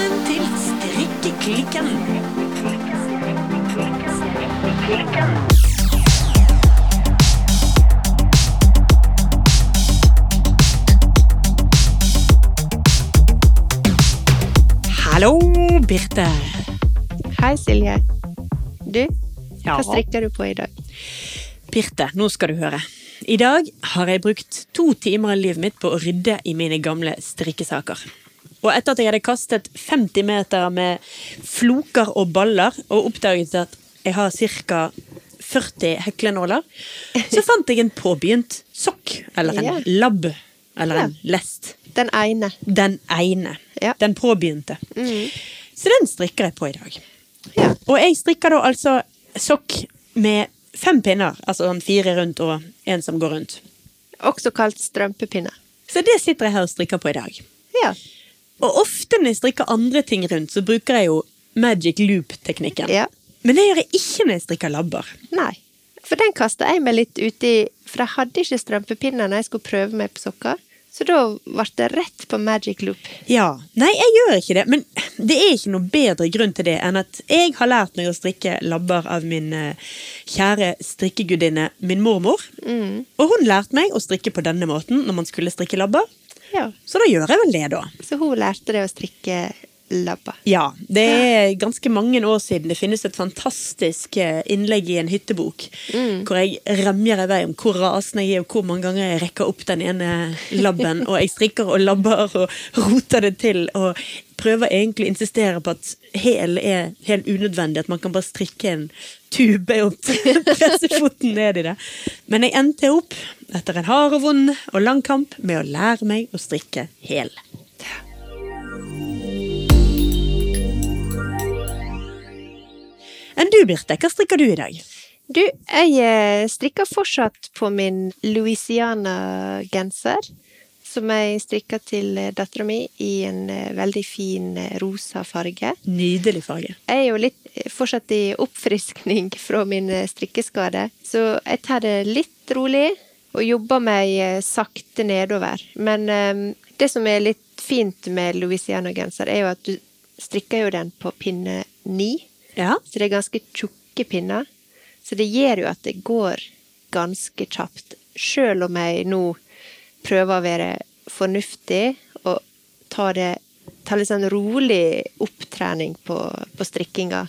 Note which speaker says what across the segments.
Speaker 1: Velkommen til Strikkeklikken. Hallo, Birte.
Speaker 2: Hei, Silje. Du, hva strikker du på i dag?
Speaker 1: Birte, nå skal du høre. I dag har jeg brukt to timer av livet mitt på å rydde i mine gamle strikkesaker. Og etter at jeg hadde kastet 50 meter med floker og baller, og oppdaget at jeg har ca. 40 heklenåler, så fant jeg en påbegynt sokk, eller en
Speaker 2: yeah.
Speaker 1: labb, eller en lest.
Speaker 2: Den ene.
Speaker 1: Den ene.
Speaker 2: Ja.
Speaker 1: Den påbegynte. Så den strikker jeg på i dag.
Speaker 2: Ja.
Speaker 1: Og jeg strikker da altså sokk med fem pinner, altså sånn fire rundt og en som går rundt.
Speaker 2: Også kalt strømpepinne.
Speaker 1: Så det sitter jeg her og strikker på i dag.
Speaker 2: Ja.
Speaker 1: Og ofte når jeg strikker andre ting rundt, så bruker jeg jo magic loop-teknikken.
Speaker 2: Ja.
Speaker 1: Men det gjør jeg ikke når jeg strikker labber.
Speaker 2: Nei. For den kasta jeg meg litt uti, for jeg hadde ikke strømpepinner når jeg skulle prøve meg på sokker. Så da ble det rett på magic loop.
Speaker 1: Ja, Nei, jeg gjør ikke det, men det er ikke noe bedre grunn til det enn at jeg har lært meg å strikke labber av min eh, kjære strikkegudinne, min mormor. Og hun lærte meg å strikke på denne måten når man skulle strikke labber.
Speaker 2: Ja.
Speaker 1: Så da gjør jeg vel det, da.
Speaker 2: Så hun lærte det å strikke labber.
Speaker 1: Ja, det er ganske mange år siden. Det finnes et fantastisk eh, innlegg i en hyttebok hvor jeg remjer i vei om hvor rasende jeg er, og hvor mange ganger jeg rekker opp den ene labben, og jeg strikker og labber og roter det til, og prøver egentlig å insistere på at hel er helt unødvendig, at man kan bare strikke en tube og presse foten ned i det. Men jeg endte opp, etter en hard og vond og lang kamp, med å lære meg å strikke hel. Enn du, Birte, hva strikker du i dag?
Speaker 2: Du, jeg eh, strikker fortsatt på min Louisiana-genser. Som jeg strikka til eh, dattera mi i en eh, veldig fin rosa farge.
Speaker 1: Nydelig farge.
Speaker 2: Jeg er jo litt fortsatt i oppfriskning fra min strikkeskade, så jeg tar det litt rolig og jobber meg sakte nedover. Men um, det som er litt fint med Louisiana-genser, er jo at du strikker jo den på pinne ni,
Speaker 1: Ja.
Speaker 2: så det er ganske tjukke pinner. Så det gjør jo at det går ganske kjapt, sjøl om jeg nå prøver å være fornuftig og ta det ta litt sånn rolig opptrening på, på strikkinga.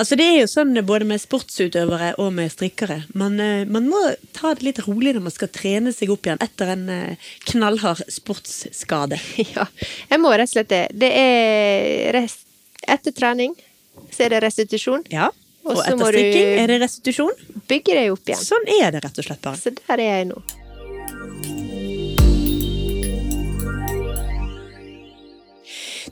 Speaker 1: Altså Det er jo sånn både med sportsutøvere og med strikkere. Man, eh, man må ta det litt rolig når man skal trene seg opp igjen etter en eh, knallhard sportsskade.
Speaker 2: Ja, jeg må rett og slett det. Det er rest, Etter trening så er det restitusjon.
Speaker 1: Ja.
Speaker 2: Og
Speaker 1: Og etter strikking er det restitusjon.
Speaker 2: Bygge deg opp igjen.
Speaker 1: Sånn er det rett og slett bare.
Speaker 2: Så der er jeg nå.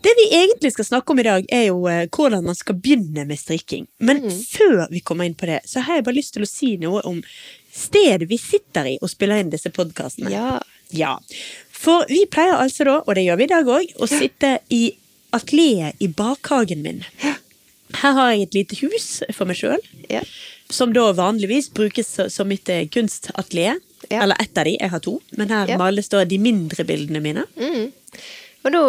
Speaker 1: Det vi egentlig skal snakke om i dag, er jo eh, hvordan man skal begynne med strikking. Men før vi kommer inn på det, så har jeg bare lyst til å si noe om stedet vi sitter i og spiller inn disse podkastene.
Speaker 2: Ja.
Speaker 1: Ja. For vi pleier altså da, og det gjør vi i dag òg, å sitte i atelieret i bakhagen min. Her har jeg et lite hus for meg sjøl,
Speaker 2: ja.
Speaker 1: som da vanligvis brukes som mitt eh, kunstatelier.
Speaker 2: Ja.
Speaker 1: Eller ett av de, jeg har to, men her
Speaker 2: Ja.
Speaker 1: males da de mindre bildene mine.
Speaker 2: Og nå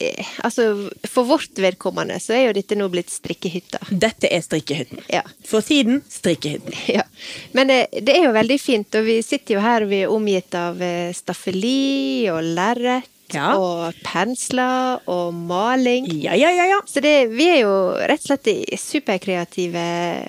Speaker 2: eh, Altså, for vårt vedkommende så er jo dette nå blitt strikkehytta.
Speaker 1: Dette er strikkehytten.
Speaker 2: Ja.
Speaker 1: For tiden strikkehytten.
Speaker 2: Ja. Men det, det er jo veldig fint, og vi sitter jo her og vi er omgitt av eh, staffeli og lerret
Speaker 1: Ja.
Speaker 2: og pensler og maling.
Speaker 1: Ja, ja, ja, ja.
Speaker 2: Så det, vi er jo rett og slett i superkreative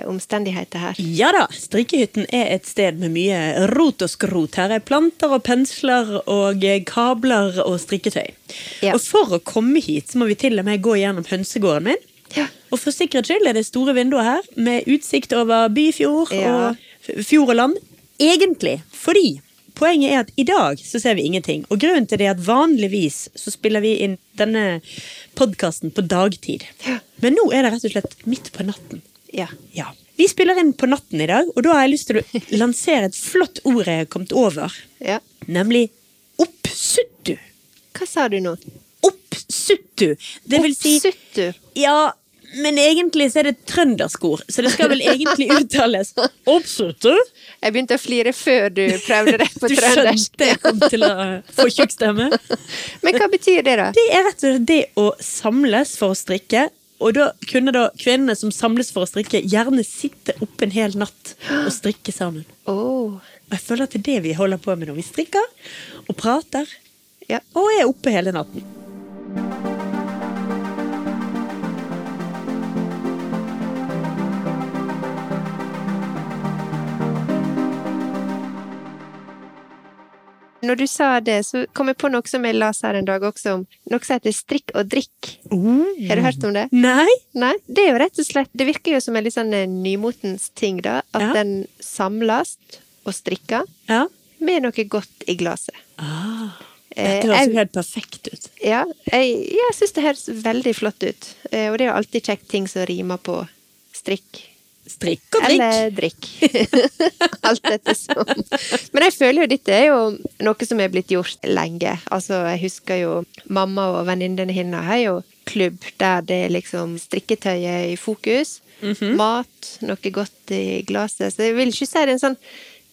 Speaker 2: omstendigheter her.
Speaker 1: Ja da, strikkehytten er et sted med mye rot og skrot. Her er planter og pensler og kabler og strikketøy.
Speaker 2: Ja.
Speaker 1: Og for å komme hit, så må vi til og med gå gjennom hønsegården min.
Speaker 2: Ja.
Speaker 1: Og for sikkerhets skyld er det store vinduer her, med utsikt over byfjord og fjord og land. Egentlig fordi poenget er at i dag så ser vi ingenting. Og grunnen til det er at vanligvis så spiller vi inn denne podkasten på dagtid.
Speaker 2: Ja.
Speaker 1: Men nå er det rett og slett midt på natten.
Speaker 2: Ja.
Speaker 1: Ja. Vi spiller inn på natten i dag, og da har jeg lyst til å lansere et flott ord jeg har kommet over.
Speaker 2: ja.
Speaker 1: Nemlig oppsuttu.
Speaker 2: Hva sa du nå?
Speaker 1: Oppsuttu. Det vil si
Speaker 2: Oppsuttu.
Speaker 1: Ja, Men egentlig så er det trønderskor, så det skal vel egentlig uttales Oppsøtte?
Speaker 2: Jeg begynte å flire før du prøvde det på trøndersk.
Speaker 1: Du skjønte jeg kom til å få tjukk stemme?
Speaker 2: Men hva betyr det, da?
Speaker 1: Det er rett og slett det å samles for å strikke. Og da kunne da kvinnene som samles for å strikke, gjerne sitte oppe en hel natt og strikke sammen.
Speaker 2: Oh.
Speaker 1: Og jeg føler at det er det vi holder på med når vi strikker og prater
Speaker 2: Ja.
Speaker 1: og er oppe hele natten.
Speaker 2: Når du sa det, så kom jeg på noe som jeg las her en dag også, om noe som heter strikk og drikk. Har du hørt om det?
Speaker 1: Nei?
Speaker 2: Nei, det er jo rett og slett Det virker jo som en litt sånn eh, nymotens ting, da. At
Speaker 1: Ja.
Speaker 2: den samles og strikker
Speaker 1: Ja.
Speaker 2: med noe godt i glasset.
Speaker 1: Ah,
Speaker 2: Eh,
Speaker 1: dette høres jo helt perfekt ut.
Speaker 2: Ja, jeg, jeg syns det høres veldig flott ut. Eh, Og det er jo alltid kjekt ting som rimer på strikk.
Speaker 1: Strikk og drikk.
Speaker 2: Eller drikk. Alt dette som. Men jeg føler jo dette er jo noe som er blitt gjort lenge. Altså, jeg husker jo mamma og venninnene hennes har jo klubb der det er liksom strikketøyet i fokus. Mat, noe godt i glasset. Så jeg vil ikke si det er en sånn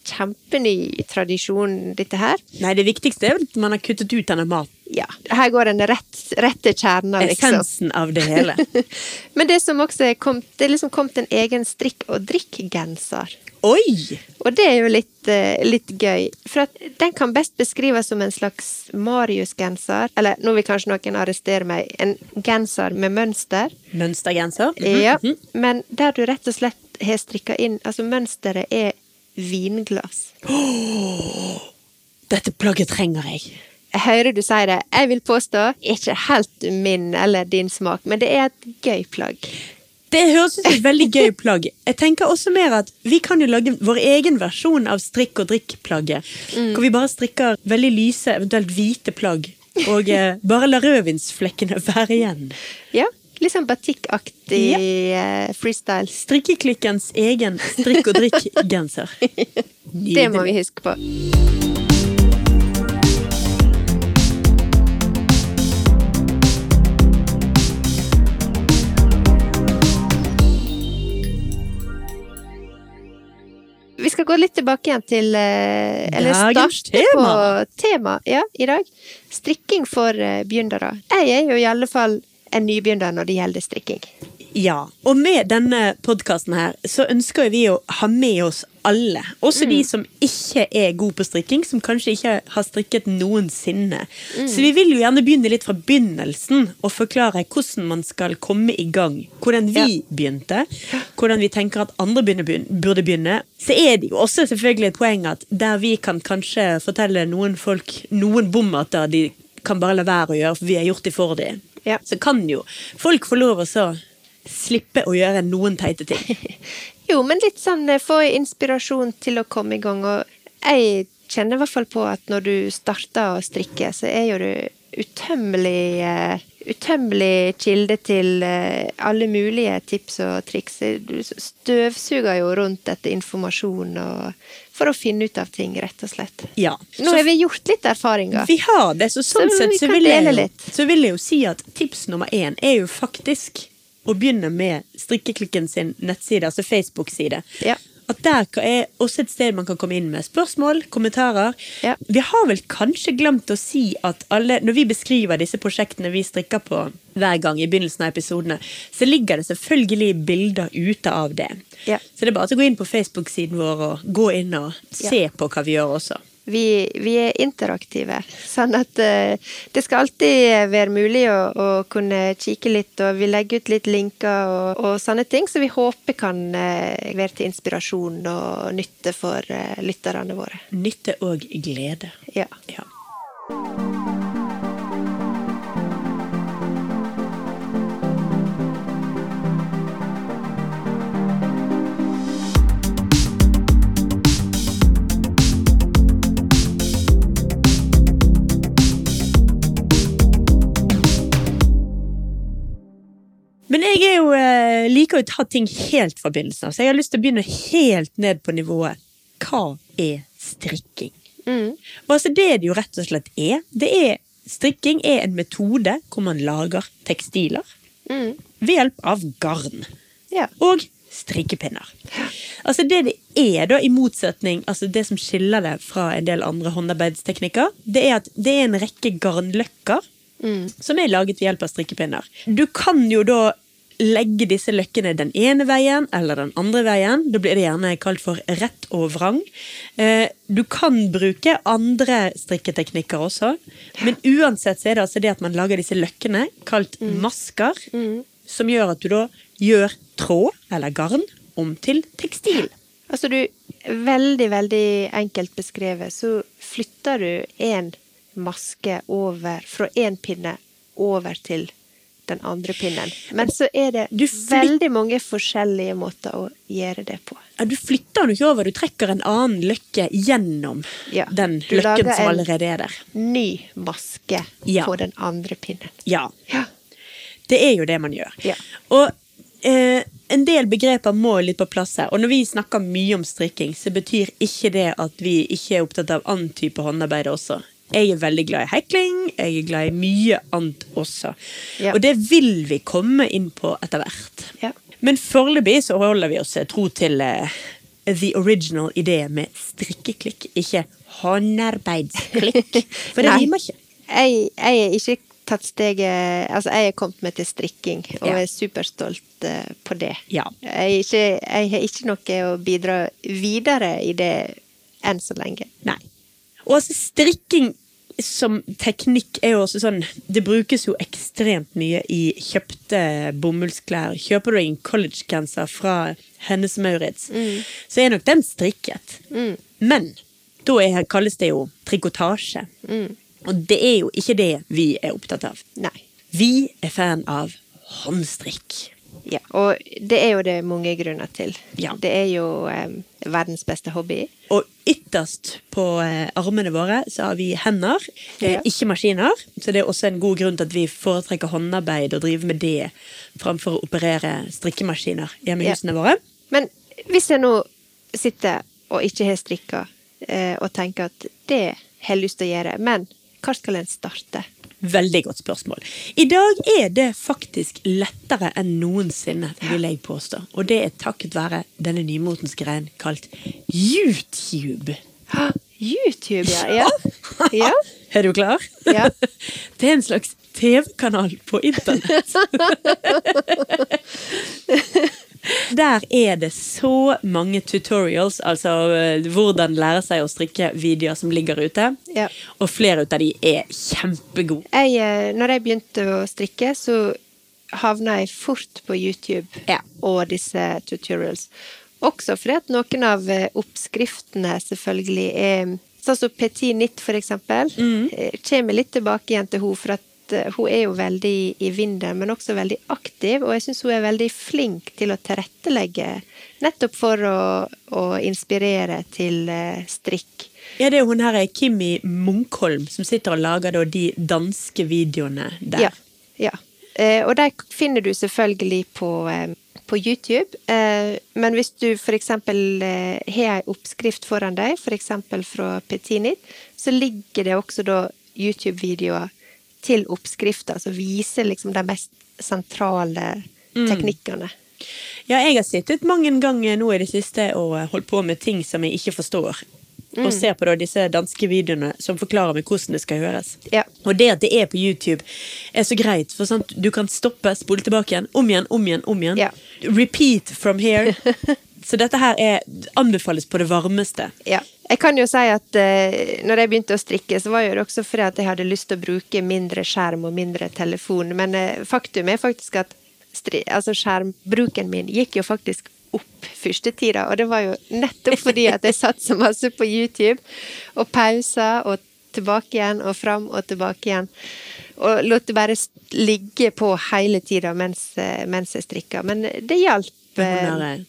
Speaker 2: kjempeny tradisjon, dette her.
Speaker 1: Nei, det viktigste er at man har kuttet ut denne maten.
Speaker 2: Ja, her går den rett, rette kjerna, liksom.
Speaker 1: Essensen av det hele.
Speaker 2: Men det som også er kommet, det er liksom kommet en egen strikk- og drikkgenser.
Speaker 1: Oi!
Speaker 2: Og det er jo litt, eh, litt gøy, for at den kan best beskrives som en slags Marius-genser, eller nå vil kanskje noen arrestere meg, en genser med mønster.
Speaker 1: Mønstergenser. Mhm,
Speaker 2: Ja,
Speaker 1: mhm.
Speaker 2: men der du rett og slett har strikka inn Altså, mønsteret er vinglass.
Speaker 1: Dette plagget trenger jeg.
Speaker 2: Jeg hører du sier det. Jeg vil påstå ikke helt min eller din smak, men det er et gøy plagg.
Speaker 1: Det høres ut som et veldig gøy plagg. Jeg tenker også mer at Vi kan jo lage vår egen versjon av strikk og drikk-plagget. Hvor vi bare strikker veldig lyse, eventuelt hvite plagg. Og eh, bare lar rødvinsflekkene være igjen.
Speaker 2: Ja, litt sånn batikkaktig ja. freestyle.
Speaker 1: Strikkeklikkens egen strikk og drikk-genser.
Speaker 2: Det må vi huske på. Vi skal gå litt tilbake igjen til eh, Eller
Speaker 1: Dagens
Speaker 2: starte
Speaker 1: tema.
Speaker 2: på tema ja, i dag. Strikking for eh, begynnere. Jeg er jo i alle fall en nybegynner når det gjelder strikking.
Speaker 1: Ja, og med denne podkasten her, så ønsker vi å ha med oss alle. Også de som ikke er gode på strikking, som kanskje ikke har strikket noensinne. Så vi vil jo gjerne begynne litt fra begynnelsen og forklare hvordan man skal komme i gang. Hvordan vi begynte, hvordan vi tenker at andre burde begynne. Så er det jo også selvfølgelig et poeng at der vi kan kanskje fortelle noen folk noen bommerter de kan bare la være å gjøre, for vi har gjort det for dem.
Speaker 2: Ja.
Speaker 1: Så kan jo folk få lov å så slippe å gjøre noen teite ting.
Speaker 2: Jo, men litt sånn eh, få inspirasjon til å komme i gang. Og jeg kjenner i hvert fall på at når du starter å strikke, så er jo du utømmelig eh, Utømmelig kilde til eh, alle mulige tips og triks. Du støvsuger jo rundt etter informasjon og, for å finne ut av ting, rett og slett.
Speaker 1: Ja.
Speaker 2: Nå
Speaker 1: Så
Speaker 2: har vi gjort litt erfaringer.
Speaker 1: vi har det, så sånn
Speaker 2: Så
Speaker 1: sett så vil, jeg, så vil jeg jo si at tips nummer én er jo faktisk å begynne med Strikkeklikken sin nettside, altså Facebook-side.
Speaker 2: Ja.
Speaker 1: At der er også et sted man kan komme inn med spørsmål, kommentarer.
Speaker 2: Ja.
Speaker 1: Vi har vel kanskje glemt å si at alle, når vi beskriver disse prosjektene vi strikker på hver gang i begynnelsen av episodene, så ligger det selvfølgelig bilder ute av det.
Speaker 2: Ja.
Speaker 1: Så det er bare å gå inn på Facebook-siden vår og gå inn og se på hva vi gjør også.
Speaker 2: Vi, vi er interaktive, sånn at eh, det skal alltid være mulig å, å kunne kikke litt, og vi legger ut litt linker og, og sånne ting, så vi håper kan eh, være til inspirasjon og nytte for eh, lytterne våre.
Speaker 1: Nytte og glede.
Speaker 2: Ja.
Speaker 1: Ja. Jeg jo, eh, liker å ta ting helt fra begynnelsen av, så jeg har lyst til å begynne helt ned på nivået. Hva er strikking?
Speaker 2: Mm.
Speaker 1: Og altså det det jo rett og slett er, det er Strikking er en metode hvor man lager tekstiler.
Speaker 2: Mm.
Speaker 1: ved hjelp av garn.
Speaker 2: Ja.
Speaker 1: Og strikkepinner. Altså det det er, da, i motsetning altså Det som skiller det fra en del andre håndarbeidsteknikker, det er at det er en rekke garnløkker som er laget ved hjelp av strikkepinner. Du kan jo da legge disse løkkene den ene veien eller den andre veien. Da blir det gjerne kalt for rett og vrang. Eh, Du kan bruke andre strikketeknikker også, men uansett så er det altså det at man lager disse løkkene, kalt masker, som gjør at du da gjør tråd, eller garn, om til tekstil.
Speaker 2: Altså du, veldig, veldig enkelt beskrevet, så flytter du en maske over, fra en pinne over til den andre pinnen. Men så er det veldig mange forskjellige måter å gjøre det på.
Speaker 1: Ja, Du flytter den ikke over, du trekker en annen løkke gjennom
Speaker 2: Ja,
Speaker 1: den løkken som allerede er der.
Speaker 2: Du lager en Ny maske
Speaker 1: Ja.
Speaker 2: på den andre pinnen.
Speaker 1: Ja,
Speaker 2: Ja.
Speaker 1: det er jo det man gjør.
Speaker 2: Ja.
Speaker 1: Og eh, en del begreper må litt på plass her. Og når vi snakker mye om strikking, så betyr ikke det at vi ikke er opptatt av annen type håndarbeid også. Jeg er veldig glad i hekling, jeg er glad i mye annet også.
Speaker 2: Ja.
Speaker 1: Og det vil vi komme inn på etter hvert.
Speaker 2: Ja.
Speaker 1: Men foreløpig så holder vi oss tro til uh, the original idé med strikkeklikk, ikke håndarbeidsklikk. For det rimer ikke.
Speaker 2: Jeg, jeg er ikke tatt steget Altså, jeg er kommet meg til strikking, og
Speaker 1: Ja.
Speaker 2: er superstolt uh, på det.
Speaker 1: Ja.
Speaker 2: Jeg, ikke, jeg har ikke noe å bidra videre i det enn så lenge.
Speaker 1: Nei. Og altså, strikking som teknikk er jo også sånn Det brukes jo ekstremt mye i kjøpte bomullsklær. Kjøper du en collegegenser fra Hennes Maurits, så er nok den strikket. Men da er, kalles det jo trikotasje. Og det er jo ikke det vi er opptatt av.
Speaker 2: Nei.
Speaker 1: Vi er fan av håndstrikk.
Speaker 2: Ja, og det er jo det mange grunner til.
Speaker 1: Ja.
Speaker 2: Det er jo eh, verdens beste hobby.
Speaker 1: Og ytterst på eh, armene våre så har vi hender, eh,
Speaker 2: Ja.
Speaker 1: ikke maskiner. Så det er også en god grunn til at vi foretrekker håndarbeid og driver med det framfor å operere strikkemaskiner hjemme i
Speaker 2: Ja.
Speaker 1: husene våre.
Speaker 2: Men hvis jeg nå sitter og ikke har strikka, eh, og tenker at det har jeg lyst til å gjøre, men hvor skal en starte?
Speaker 1: Veldig godt spørsmål. I dag er det faktisk lettere enn noensinne, vil jeg påstå. Og det er takket være denne nymotens greien kalt YouTube.
Speaker 2: YouTube, ja. Ja. ja.
Speaker 1: Er du klar?
Speaker 2: Ja.
Speaker 1: Det er en slags TV-kanal på internett. Der er det så mange tutorials, altså eh, hvordan lære seg å strikke videoer som ligger ute.
Speaker 2: Ja.
Speaker 1: Og flere ut av de er kjempegode.
Speaker 2: Jeg, eh, når jeg begynte å strikke, så havna jeg fort på YouTube
Speaker 1: Ja.
Speaker 2: og disse tutorials. Også fordi at noen av eh, oppskriftene selvfølgelig er Sånn som Petit Nitt, for eksempel. Mm. Kommer litt tilbake igjen til henne, for at hun er jo veldig i vinden, men også veldig aktiv. Og jeg syns hun er veldig flink til å tilrettelegge, nettopp for å, å inspirere til eh, strikk.
Speaker 1: Ja, det er hun her Kimmi Munkholm som sitter og lager de danske videoene der.
Speaker 2: Ja. ja. Eh, og de finner du selvfølgelig på, eh, på YouTube. Eh, men hvis du f.eks. Eh, har en oppskrift foran deg, f.eks. fra Petinit, så ligger det også da YouTube-videoer til oppskrifter som viser liksom de mest sentrale teknikkene.
Speaker 1: Ja, jeg har sittet mange ganger nå i det siste og holdt på med ting som jeg ikke forstår. Og ser på da disse danske videoene som forklarer meg hvordan det skal høres.
Speaker 2: Ja.
Speaker 1: Og det at det er på YouTube, er så greit. For sant, du kan stoppe, spole tilbake igjen, om igjen, om igjen, om igjen.
Speaker 2: Ja.
Speaker 1: Repeat from here. Så dette her er, anbefales på det varmeste.
Speaker 2: Ja. Jeg kan jo si at uh, når jeg begynte å strikke, så var det også fordi at jeg hadde lyst til å bruke mindre skjerm og mindre telefon. Men uh, faktum er faktisk at altså skjermbruken min gikk jo faktisk opp første tida. Og det var jo nettopp fordi at jeg satt så masse på YouTube og pausa og tilbake igjen og fram og tilbake igjen. Og lot det bare ligge på hele tida mens, eh, mens jeg strikka. Men det hjalp. Eh,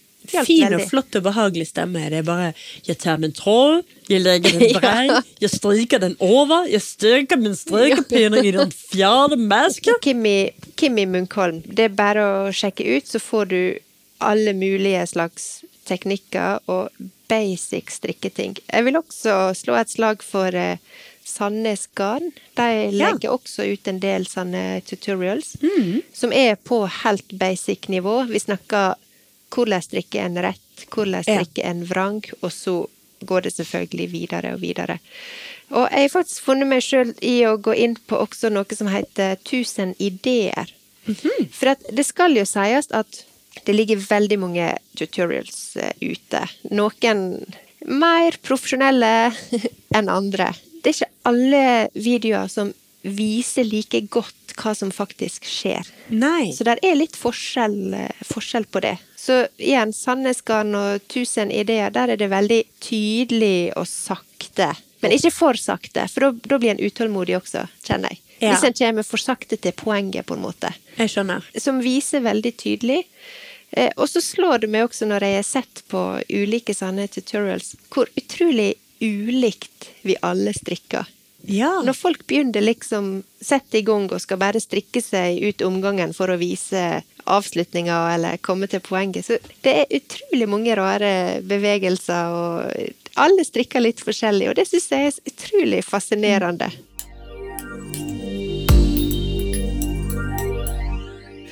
Speaker 1: fin og flott og behagelig stemme. Det er bare Jeg tar min tråd, jeg legger den brei, jeg stryker den over, jeg stryker min strykepinne i den fjerde masken.
Speaker 2: Kimmi, Kimmi Munkholm. Det er bare å sjekke ut, så får du alle mulige slags teknikker og basic strikketing. Jeg vil også slå et slag for eh, Sandnes Garn. De legger også ut en del sånne tutorials
Speaker 1: Mm.
Speaker 2: som er på helt basic nivå. Vi snakker hvordan strikke en rett, hvordan
Speaker 1: Ja.
Speaker 2: en vrang, og så går det selvfølgelig videre og videre. Og jeg har faktisk funnet meg sjøl i å gå inn på også noe som heter 1000 ideer.
Speaker 1: Mhm.
Speaker 2: For at det skal jo sies at det ligger veldig mange tutorials eh, ute. Noen mer profesjonelle enn andre. Det er ikke alle videoer som viser like godt hva som faktisk skjer.
Speaker 1: Nei.
Speaker 2: Så det er litt forskjell, eh, forskjell på det. Så igjen, Sandnesgarden og 1000 ideer, der er det veldig tydelig og sakte. Men ikke for sakte, for da- da blir en utålmodig også, kjenner jeg.
Speaker 1: Ja.
Speaker 2: Hvis en kommer for sakte til poenget, på en måte.
Speaker 1: Jeg skjønner.
Speaker 2: Som viser veldig tydelig. Eh, og så slår det meg også når jeg har sett på ulike sånne tutorials, hvor utrolig ulikt vi alle strikker.
Speaker 1: Ja.
Speaker 2: Når folk begynner liksom sette i gang og skal bare strikke seg ut omgangen for å vise avslutninga eller komme til poenget, så det er utrolig mange rare bevegelser, og alle strikker litt forskjellig, og det syns jeg er utrolig fascinerende.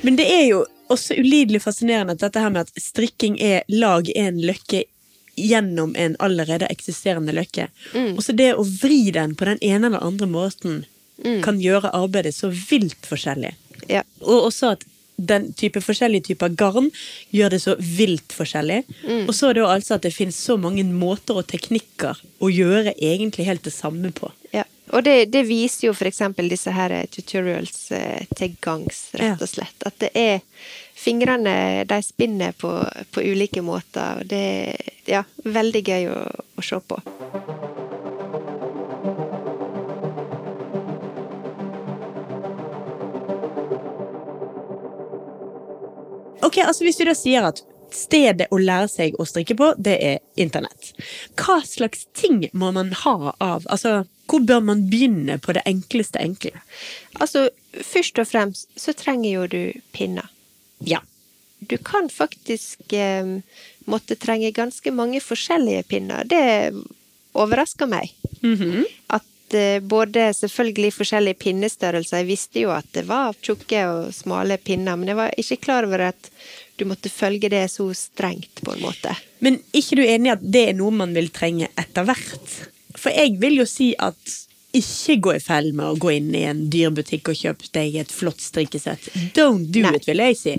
Speaker 1: Men det er jo også ulidelig fascinerende dette her med at strikking er lag en løkke gjennom en allerede eksisterende løkke. Og så det å vri den på den ene eller andre måten kan gjøre arbeidet så vilt forskjellig.
Speaker 2: Ja.
Speaker 1: Og også at den type forskjellige typer garn gjør det så vilt forskjellig. Og så er det jo altså at det finnes så mange måter og teknikker å gjøre egentlig helt det samme på.
Speaker 2: Ja. Og det, det viser jo eksempel disse her tutorials eh, til gangs, rett og slett. At det er Fingrene de spinner på, på ulike måter, og det er ja, veldig gøy å, å se på.
Speaker 1: Ok, altså Hvis vi da sier at stedet å lære seg å strikke på, det er internett. Hva slags ting må man ha av? Altså, Hvor bør man begynne på det enkleste enkle?
Speaker 2: Altså, først og fremst så trenger jo du pinner.
Speaker 1: Ja.
Speaker 2: Du kan faktisk eh, måtte trenge ganske mange forskjellige pinner. Det overrasker meg. At eh, både selvfølgelig forskjellige pinnestørrelser Jeg visste jo at det var tjukke og smale pinner, men jeg var ikke klar over at du måtte følge det så strengt, på en måte.
Speaker 1: Men ikke du enig i at det er noe man vil trenge etter hvert? For jeg vil jo si at ikke gå i fell med å gå inn i en dyr butikk og kjøpe deg et flott strikkesett. Don't do
Speaker 2: Nei.
Speaker 1: it, vil jeg si.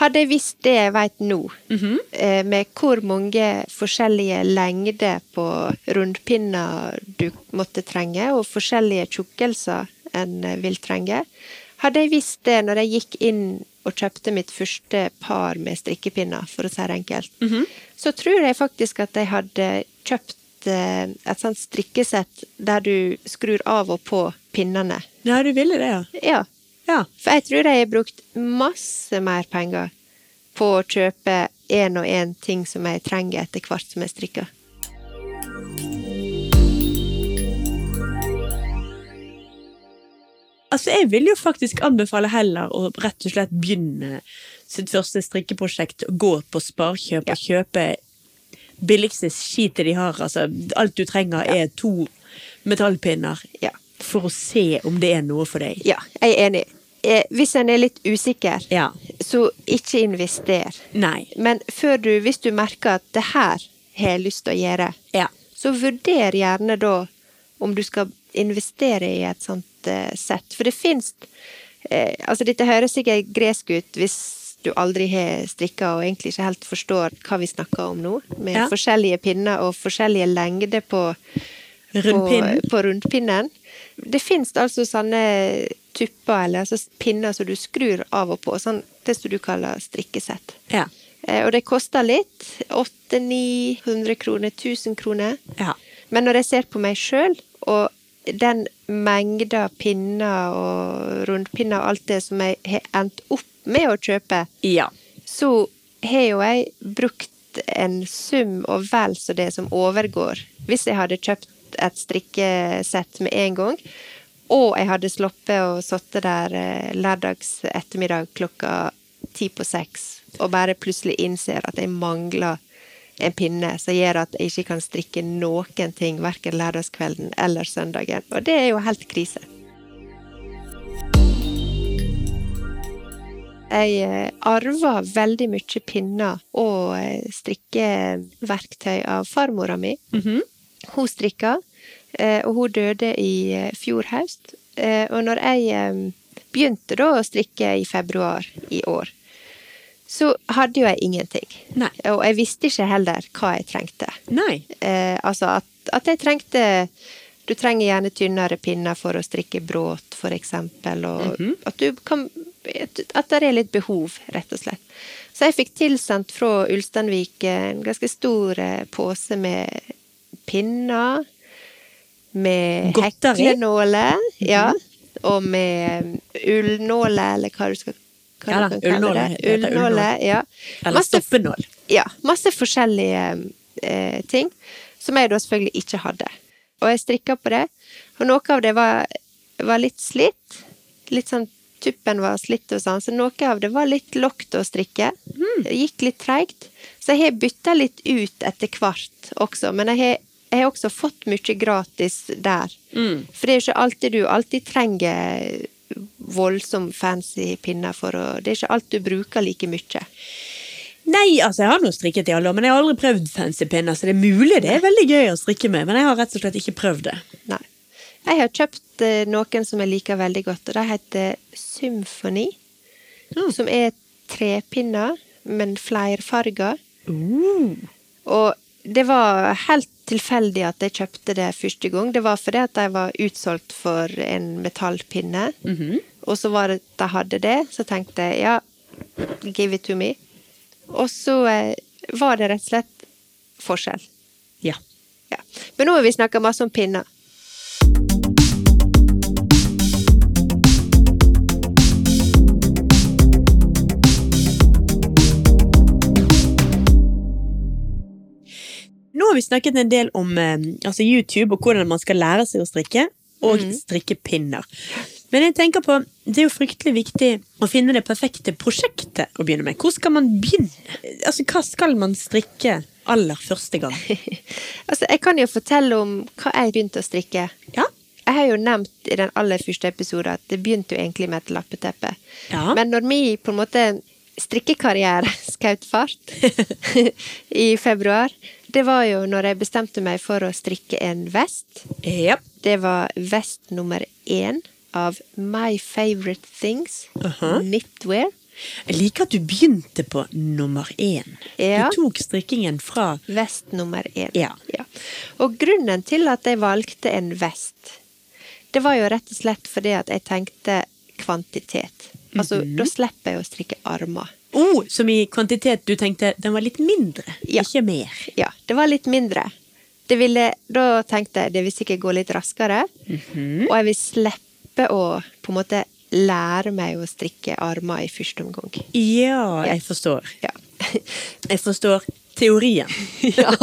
Speaker 2: Hadde jeg visst det jeg veit nå, eh, med hvor mange forskjellige lengder på rundpinner du måtte trenge, og forskjellige tjukkelser en eh, vil trenge, hadde jeg visst det når jeg gikk inn og kjøpte mitt første par med strikkepinner, for å si det enkelt, så tror jeg faktisk at jeg hadde kjøpt eh, et sånt strikkesett der du skrur av og på pinnene.
Speaker 1: Ja, du ville det, ja.
Speaker 2: Ja,
Speaker 1: Ja.
Speaker 2: for jeg tror jeg har brukt masse mer penger på å kjøpe én og én ting som jeg trenger etter hvert som jeg strikker.
Speaker 1: Altså, jeg vil jo faktisk anbefale heller å rett og slett begynne sitt første strikkeprosjekt, gå på Sparkjøp og kjøpe billigste skitet de har. Altså, alt du trenger er to metallpinner
Speaker 2: Ja.
Speaker 1: for å se om det er noe for deg.
Speaker 2: Ja, jeg er enig. Eh, Hvis en er litt usikker,
Speaker 1: Ja.
Speaker 2: så ikke invester.
Speaker 1: Nei.
Speaker 2: Men før du, hvis du merker at det her har jeg lyst til å gjøre,
Speaker 1: Ja.
Speaker 2: så vurder gjerne da om du skal investere i et sånt eh, sett. For det fins eh, Altså, dette høres sikkert gresk ut hvis du aldri har strikka og egentlig ikke helt forstår hva vi snakker om nå, med
Speaker 1: Ja.
Speaker 2: forskjellige pinner og forskjellige lengder på
Speaker 1: Rundpinnen.
Speaker 2: På, på rundpinnen. Det fins altså sånne tupper, eller altså pinner som du skrur av og på, sånn det som du kaller strikkesett.
Speaker 1: Ja.
Speaker 2: Eh, Og det koster litt. 800-900 kroner, 1000 kroner.
Speaker 1: Ja.
Speaker 2: Men når jeg ser på meg sjøl, og den mengda pinner og rundpinner og alt det som jeg har endt opp med å kjøpe,
Speaker 1: ja.
Speaker 2: så har jo jeg brukt en sum og vel så det som overgår. Hvis jeg hadde kjøpt et strikkesett med en gang, og jeg hadde sluppet å sitte der eh, lørdags ettermiddag klokka ti på seks, og bare plutselig innser at jeg mangler en pinne som gjør at jeg ikke kan strikke noen ting verken lørdagskvelden eller søndagen. Og det er jo helt krise. Jeg eh, arva veldig mye pinner og eh, strikkeverktøy av farmora mi.
Speaker 1: Mhm.
Speaker 2: Hun strikka, eh, og hun døde i fjor høst. Og når jeg begynte da å strikke i februar i år, så hadde jo jeg ingenting.
Speaker 1: Nei.
Speaker 2: Og jeg visste ikke heller hva jeg trengte.
Speaker 1: Nei.
Speaker 2: Altså at, at jeg trengte Du trenger gjerne tynnere pinner for å strikke bråt, for eksempel, -hmm. at kan At det er litt behov, rett og slett. Så jeg fikk tilsendt fra Ulsteinvik en ganske stor eh, pose med pinner, med heklenåler, ja, og med ullnåler, eller hva du skal hva
Speaker 1: Ja da,
Speaker 2: det.
Speaker 1: Ullnåle, det.
Speaker 2: Ullnåler, ja.
Speaker 1: Eller
Speaker 2: Masse
Speaker 1: stoppenål.
Speaker 2: ja, masse forskjellige eh, ting, som jeg da selvfølgelig ikke hadde. Og jeg strikka på det, og noe av det var, var litt slitt. Litt sånn tuppen var slitt og sånn, så noe av det var litt lokt å strikke. Det gikk litt treigt. Så jeg har bytta litt ut etter hvert også, men jeg har, jeg har også fått mye gratis der.
Speaker 1: Mm.
Speaker 2: For det er jo ikke alltid du alltid trenger voldsom fancy pinner for å Det er ikke alt du bruker like mye.
Speaker 1: Nei, altså jeg har nå strikket i alle år, men jeg har aldri prøvd fancy pinner, så det er mulig det er veldig gøy å strikke med, men jeg har rett og slett ikke prøvd det.
Speaker 2: Nei. Jeg har kjøpt eh, noen som jeg liker veldig godt, og de heter Symfoni.
Speaker 1: Mm.
Speaker 2: Som er trepinner, men flerfarger.
Speaker 1: Uh.
Speaker 2: Og det var helt tilfeldig at jeg kjøpte det første gang. Det var fordi at de var utsolgt for en metallpinne.
Speaker 1: Mhm.
Speaker 2: Og så var det at de hadde det, så tenkte jeg ja, give it to me. Og så eh, var det rett og slett forskjell.
Speaker 1: Ja.
Speaker 2: Ja. Men nå har vi snakka masse om pinner.
Speaker 1: Nå har vi snakket en del om eh, altså YouTube og hvordan man skal lære seg å strikke, og strikke pinner. Men jeg tenker på, det er jo fryktelig viktig å finne det perfekte prosjektet å begynne med. Hvor skal man begynne? Altså, hva skal man strikke aller første gang?
Speaker 2: Altså, jeg kan jo fortelle om hva jeg begynte å strikke.
Speaker 1: Ja.
Speaker 2: Jeg har jo nevnt i den aller første episoden at det begynte jo egentlig med et lappeteppe.
Speaker 1: Ja.
Speaker 2: Men når vi på en måte strikkekarriere skjøt fart i februar, det var jo når jeg bestemte meg for å strikke en vest.
Speaker 1: Yep.
Speaker 2: Det var vest nummer én av My Favorite Things,
Speaker 1: Aha.
Speaker 2: Knitwear.
Speaker 1: Jeg liker at du begynte på nummer én.
Speaker 2: Ja.
Speaker 1: Du tok strikkingen fra
Speaker 2: Vest nummer én.
Speaker 1: Ja.
Speaker 2: Og grunnen til at jeg valgte en vest, det var jo rett og slett fordi at jeg tenkte kvantitet. Altså,
Speaker 1: Mhm.
Speaker 2: da slipper jeg å strikke armer.
Speaker 1: oh, som i kvantitet du tenkte den var litt mindre,
Speaker 2: Ja.
Speaker 1: ikke mer.
Speaker 2: Ja, det var litt mindre. Det ville, da tenkte jeg det vil sikkert gå litt raskere,
Speaker 1: Mhm.
Speaker 2: og jeg vil slippe å på en måte lære meg å strikke armer i første omgang.
Speaker 1: Ja, jeg forstår.
Speaker 2: Ja.
Speaker 1: Jeg forstår teorien.
Speaker 2: Ja.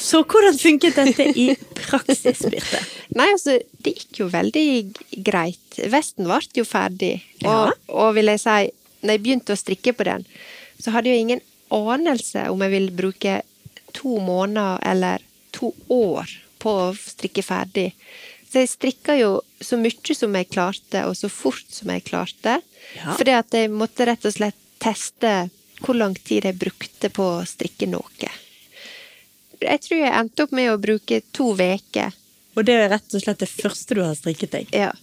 Speaker 1: Så hvordan funket dette i praksis, Birte?
Speaker 2: Nei, altså, det gikk jo veldig greit. Vesten ble jo ferdig. Og,
Speaker 1: Ja.
Speaker 2: og vil jeg si, når jeg begynte å strikke på den, så hadde jeg ingen anelse om jeg ville bruke to måneder eller to år på å strikke ferdig. Så jeg strikka jo så mye som jeg klarte, og så fort som jeg klarte.
Speaker 1: Ja.
Speaker 2: Fordi at jeg måtte rett og slett teste hvor lang tid jeg brukte på å strikke noe. Jeg tror jeg endte opp med å bruke to uker.
Speaker 1: Og det er rett og slett det første du har strikket deg.
Speaker 2: Ja.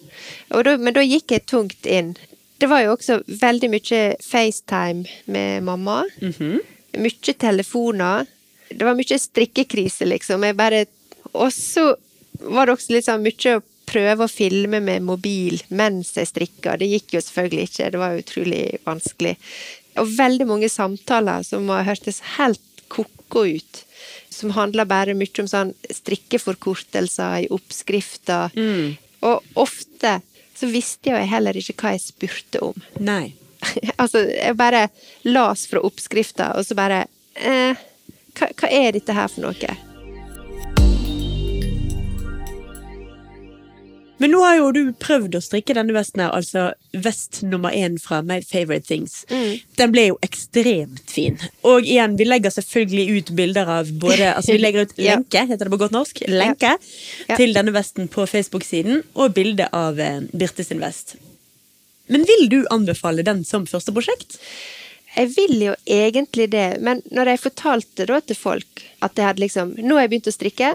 Speaker 2: Da, men da gikk jeg tungt inn. Det var jo også veldig mye FaceTime med mamma.
Speaker 1: Mhm.
Speaker 2: Mye telefoner. Det var mye strikkekrise, liksom. Jeg bare Og så var det også litt sånn mye å prøve å filme med mobil mens jeg strikka. Det gikk jo selvfølgelig ikke. Det var utrolig vanskelig. Og veldig mange samtaler som hørtes helt ko-ko ut. Som handla bare mye om sånn strikkeforkortelser i oppskrifter.
Speaker 1: Mm.
Speaker 2: Og ofte så visste jeg heller ikke hva jeg spurte om.
Speaker 1: Nei.
Speaker 2: altså, jeg bare las fra oppskrifta, og så bare eh, hva, hva er dette her for noe?
Speaker 1: Men nå har jo du prøvd å strikke denne vesten her, altså vest nummer én fra My Favorite Things. Den ble jo ekstremt fin. Og igjen, vi legger selvfølgelig ut bilder av både Altså vi legger ut
Speaker 2: Ja.
Speaker 1: lenke, heter det på godt norsk? Lenke
Speaker 2: Ja.
Speaker 1: til denne vesten på Facebook-siden, og bilde av eh, Birte sin vest. Men vil du anbefale den som første prosjekt?
Speaker 2: Jeg vil jo egentlig det, men når jeg fortalte da til folk at jeg hadde liksom Nå har jeg begynt å strikke,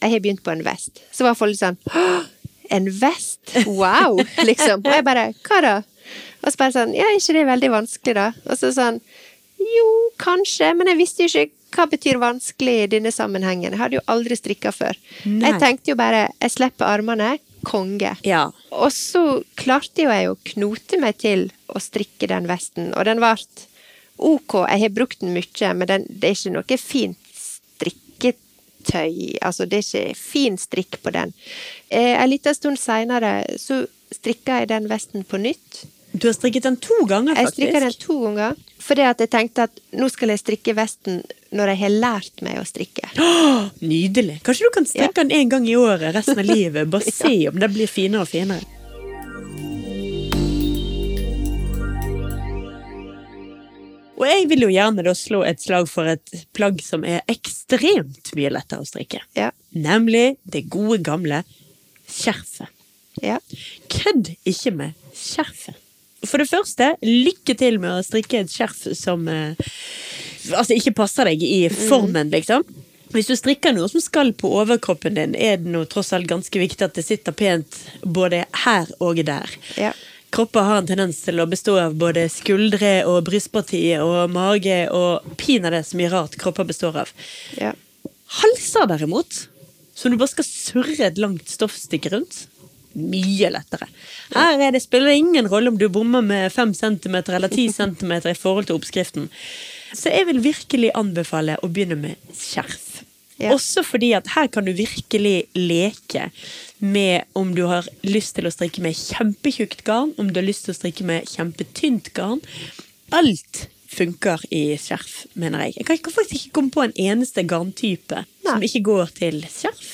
Speaker 2: jeg har begynt på en vest. Så var folk sånn «Hå! En vest? Wow! Liksom. Og jeg bare Hva da? Og så bare sånn Ja, er ikke det veldig vanskelig, da? Og så sånn Jo, kanskje, men jeg visste jo ikke hva betyr vanskelig i denne sammenhengen. Jeg hadde jo aldri strikka før.
Speaker 1: Nei.
Speaker 2: Jeg tenkte jo bare Jeg slipper armene. Konge.
Speaker 1: Ja.
Speaker 2: Og så klarte jo jeg å knote meg til å strikke den vesten, og den ble ok. Jeg har brukt den mye, men den, det er ikke noe fint strikketøy. Altså, det er ikke fin strikk på den. Eh, en liten stund seinere så strikka jeg den vesten på nytt.
Speaker 1: Du har strikket den to ganger, faktisk?
Speaker 2: Jeg strikka den to ganger fordi at jeg tenkte at nå skal jeg strikke vesten når jeg har lært meg å strikke.
Speaker 1: Nydelig. Kanskje du kan strikke den en gang i året resten av livet? Bare se om det blir finere og finere. Og jeg vil jo gjerne da slå et slag for et plagg som er ekstremt mye lettere å strikke.
Speaker 2: Ja.
Speaker 1: Nemlig det gode, gamle skjerfet.
Speaker 2: Ja.
Speaker 1: Kødd ikke med skjerfet. For det første, lykke til med å strikke et skjerf som eh, altså ikke passer deg i formen, liksom. Hvis du strikker noe som skal på overkroppen din, er det noe tross alt ganske viktig at det sitter pent både her og der.
Speaker 2: Ja.
Speaker 1: Kropper har en tendens til å bestå av både skuldre og brystpartiet og mage og pinadø så mye rart kropper består av.
Speaker 2: ja.
Speaker 1: Halser derimot, som du bare skal surre et langt stoffstykke rundt, mye lettere. Her er det, spiller ingen rolle om du bommer med 5 cm eller 10 cm i forhold til oppskriften. Så jeg vil virkelig anbefale å begynne med skjerf.
Speaker 2: Ja.
Speaker 1: Også fordi at her kan du virkelig leke med om du har lyst til å strikke med kjempetjukt garn, om du har lyst til å strikke med kjempetynt garn. Alt funker i skjerf, mener jeg. Jeg kan faktisk ikke komme på en eneste garntype som ikke går til skjerf.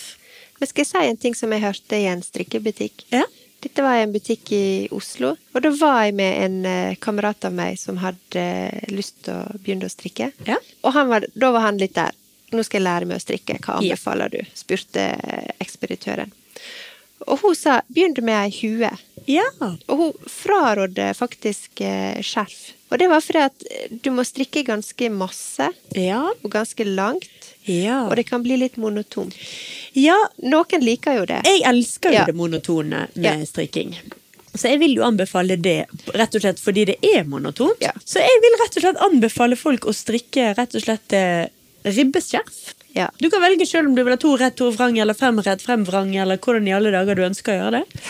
Speaker 2: Men skal jeg si en ting som jeg hørte i en strikkebutikk?
Speaker 1: Ja.
Speaker 2: Dette var i en butikk i Oslo, og da var jeg med en eh, kamerat av meg som hadde eh, lyst til å begynne å strikke.
Speaker 1: Ja.
Speaker 2: Og han var, da var han litt der. Nå skal jeg lære meg å strikke, hva anbefaler du? spurte ekspeditøren. Og hun sa begynn med hue.
Speaker 1: Ja.
Speaker 2: Og hun frarådde faktisk eh, skjerf. Og det var fordi at eh, du må strikke ganske masse,
Speaker 1: Ja.
Speaker 2: og ganske langt.
Speaker 1: Ja.
Speaker 2: Og det kan bli litt monotont.
Speaker 1: ja.
Speaker 2: Noen liker jo det.
Speaker 1: Jeg elsker jo det monotone med strikking. Så jeg vil jo anbefale det rett og slett fordi det er monotont.
Speaker 2: Ja.
Speaker 1: Så jeg vil rett og slett anbefale folk å strikke rett og slett eh, ribbeskjerf.
Speaker 2: Ja.
Speaker 1: Du kan velge selv om du vil ha to rett, to vrang, eller fem rett, frem vrang, eller hvordan i alle dager du ønsker å gjøre det.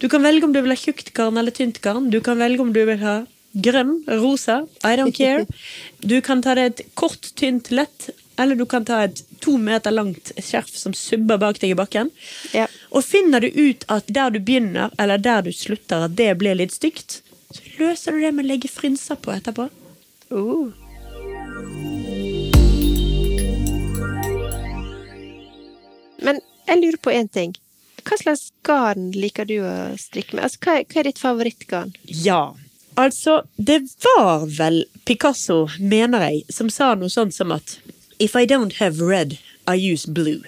Speaker 1: Du kan velge om du vil ha tjukt garn eller tynt garn. Du kan velge om du vil ha grønn, rosa, I don't care. Du kan ta det et kort, tynt, lett, eller du kan ta et to meter langt skjerf som subber bak deg i bakken.
Speaker 2: Ja.
Speaker 1: Og finner du ut at der du begynner, eller der du slutter, at det blir litt stygt, så løser du det med å legge frynser på etterpå.
Speaker 2: Uh. Men jeg lurer på én ting. Hva slags garn liker du å strikke med? Altså, hva, hva er ditt favorittgarn?
Speaker 1: Ja, altså, det var vel Picasso, mener jeg, som sa noe sånt som at If I don't have red, I use blue.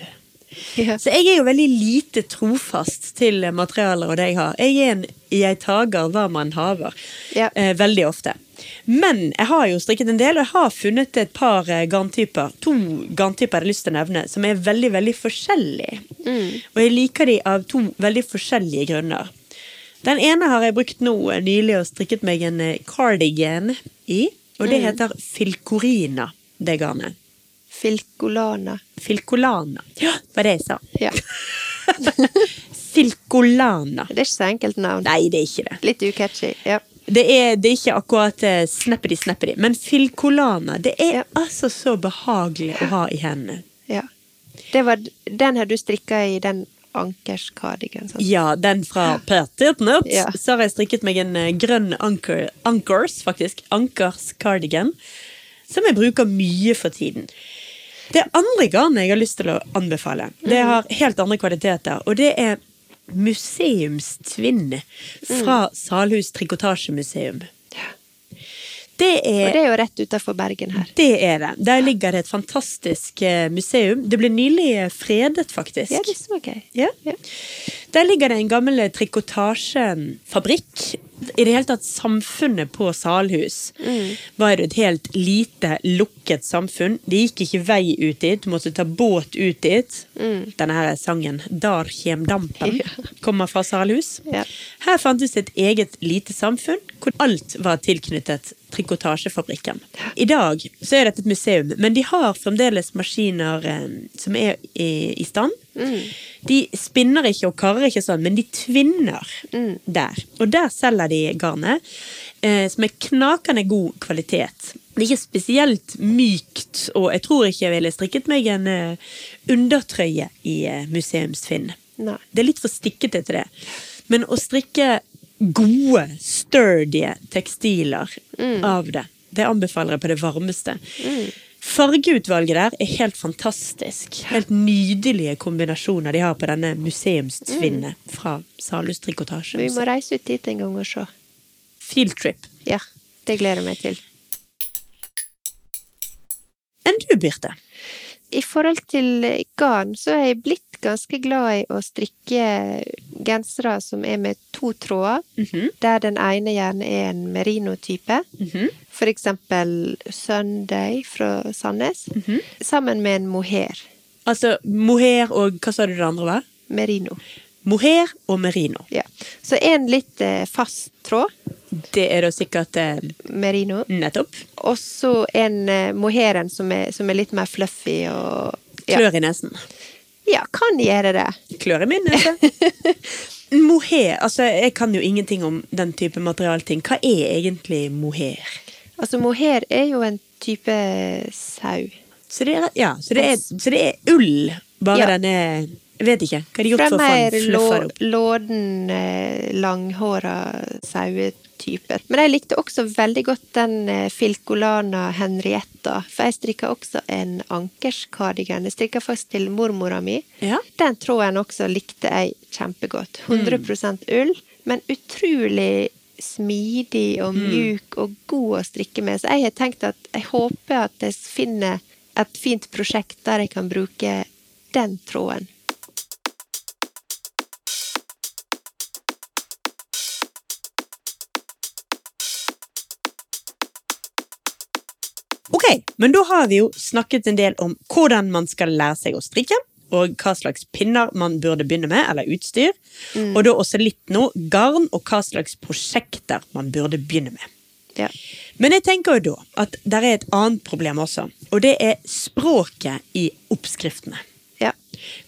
Speaker 2: Ja.
Speaker 1: Så jeg er jo veldig lite trofast til materialer og det jeg har. Jeg er en jeg tager hva man haver.
Speaker 2: Ja.
Speaker 1: Eh, veldig ofte. Men jeg har jo strikket en del, og jeg har funnet et par eh, garntyper. To garntyper jeg har lyst til å nevne, som er veldig, veldig forskjellige. Og jeg liker de av to veldig forskjellige grunner. Den ene har jeg brukt nå eh, nylig og strikket meg en eh, cardigan i, og det heter Filcorina, det garnet.
Speaker 2: Filcolana.
Speaker 1: Filcolana. Ja, var det jeg sa.
Speaker 2: Ja.
Speaker 1: Filcolana.
Speaker 2: Det er ikke så enkelt navn.
Speaker 1: Nei, det er ikke det.
Speaker 2: Litt ukatchy. Ja.
Speaker 1: Det er, det er ikke akkurat snappity snappity, men filcolana, det er
Speaker 2: Ja.
Speaker 1: altså så behagelig å ha i hendene.
Speaker 2: ja. Det var, den har du strikka i den ankerskardigan. sant?
Speaker 1: Ja, den fra Petit Nuts.
Speaker 2: Ja.
Speaker 1: Så har jeg strikket meg en eh, grønn anker, ankers, faktisk. Ankers cardigan. Som jeg bruker mye for tiden. Det andre garnet jeg har lyst til å anbefale, det har helt andre kvaliteter. Og det er museumstvinn fra Salhus trikotasjemuseum. Det
Speaker 2: Og
Speaker 1: er
Speaker 2: det er jo rett utafor Bergen her.
Speaker 1: det er det. Der ligger det et fantastisk eh, museum. Det ble nylig eh, fredet, faktisk.
Speaker 2: Ja, det så jeg.
Speaker 1: Ja.
Speaker 2: Ja.
Speaker 1: Der ligger det en gammel trikotasjefabrikk. I det hele tatt samfunnet på Salhus var jo et helt lite, lukket samfunn. Det gikk ikke vei ut dit, du måtte ta båt ut dit. Denne her sangen 'Dar kjem dampen' kommer fra Salhus.
Speaker 2: Ja.
Speaker 1: Her fantes det et eget lite samfunn hvor alt var tilknyttet trikotasjefabrikken. I dag så er dette et museum, men de har fremdeles maskiner eh, som er i, i stand. De spinner ikke og karrer ikke sånn, men de tvinner der. Og der selger de garnet, eh, som er knakende god kvalitet. Det er ikke spesielt mykt, og jeg tror ikke jeg ville strikket meg en eh, undertrøye i eh, museumsfinn.
Speaker 2: Nei.
Speaker 1: Det er litt for stikkete til det. Men å strikke gode, sturdy tekstiler av det, det anbefaler jeg på det varmeste. Fargeutvalget der er helt fantastisk. Helt nydelige kombinasjoner de har på denne museumstvinnet fra Salhus trikotasje.
Speaker 2: Vi må reise ut dit en gang og se.
Speaker 1: Fieldtrip.
Speaker 2: Ja, det gleder jeg meg til.
Speaker 1: Enn du, Birte?
Speaker 2: I forhold til garn, så er jeg blitt ganske glad i å strikke gensere som er med to tråder, der den ene gjerne er en merino-type. For eksempel Sunday fra Sandnes, sammen med en mohair.
Speaker 1: Altså mohair og hva sa du det andre var?
Speaker 2: Merino.
Speaker 1: Mohair og merino.
Speaker 2: Ja. Så en litt eh, fast tråd,
Speaker 1: Det er da sikkert eh,
Speaker 2: merino,
Speaker 1: nettopp.
Speaker 2: og så en eh, mohairen som som er litt mer fluffy og ja.
Speaker 1: Klør i nesen.
Speaker 2: Ja, kan gjøre det.
Speaker 1: Klør i min nese. Mohair, altså jeg kan jo ingenting om den type materialting. Hva er egentlig mohair?
Speaker 2: Altså, mohair er jo en type sau.
Speaker 1: Så det er, ja, så det er, så det er ull, bare
Speaker 2: Ja.
Speaker 1: den er Jeg vet ikke. Hva har de gjort for å det opp?
Speaker 2: låden, langhåra langhåra sauetype. Men jeg likte også veldig godt den eh, Filcolana Henrietta, for jeg strikka også en ankerskardigan. Jeg strikka faktisk til mormora mi.
Speaker 1: Ja.
Speaker 2: Den tråden også likte jeg kjempegodt. 100% ull, men utrolig smidig og mjuk og god å strikke med. Så jeg har tenkt at jeg håper at jeg finner et fint prosjekt der jeg kan bruke den tråden.
Speaker 1: Men da har vi jo snakket en del om hvordan man skal lære seg å strikke, og hva slags pinner man burde begynne med, eller utstyr. Og da også litt nå garn, og hva slags prosjekter man burde begynne med.
Speaker 2: Ja.
Speaker 1: Men jeg tenker jo da at det er et annet problem også, og det er språket i oppskriftene.
Speaker 2: Ja.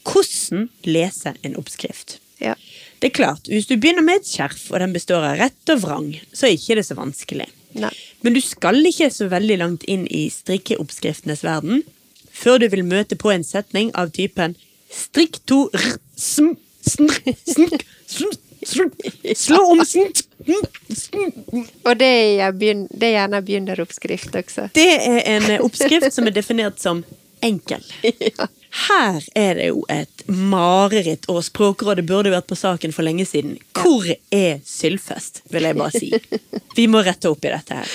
Speaker 1: Hvordan lese en oppskrift?
Speaker 2: Ja.
Speaker 1: Det er klart, Hvis du begynner med et skjerf, og den består av rett og vrang, så er ikke det så vanskelig.
Speaker 2: Nei.
Speaker 1: Men du skal ikke så veldig langt inn i strikkeoppskriftenes verden før du vil møte på en setning av typen strikk to r sm snr snk slå om snt
Speaker 2: Og det er, det er gjerne begynneroppskrift også.
Speaker 1: Det er en oppskrift som er definert som enkel. Her er det jo et mareritt, og Språkrådet burde vært på saken for lenge siden. Hvor er Sylfest, vil jeg bare si. Vi må rette opp i dette her.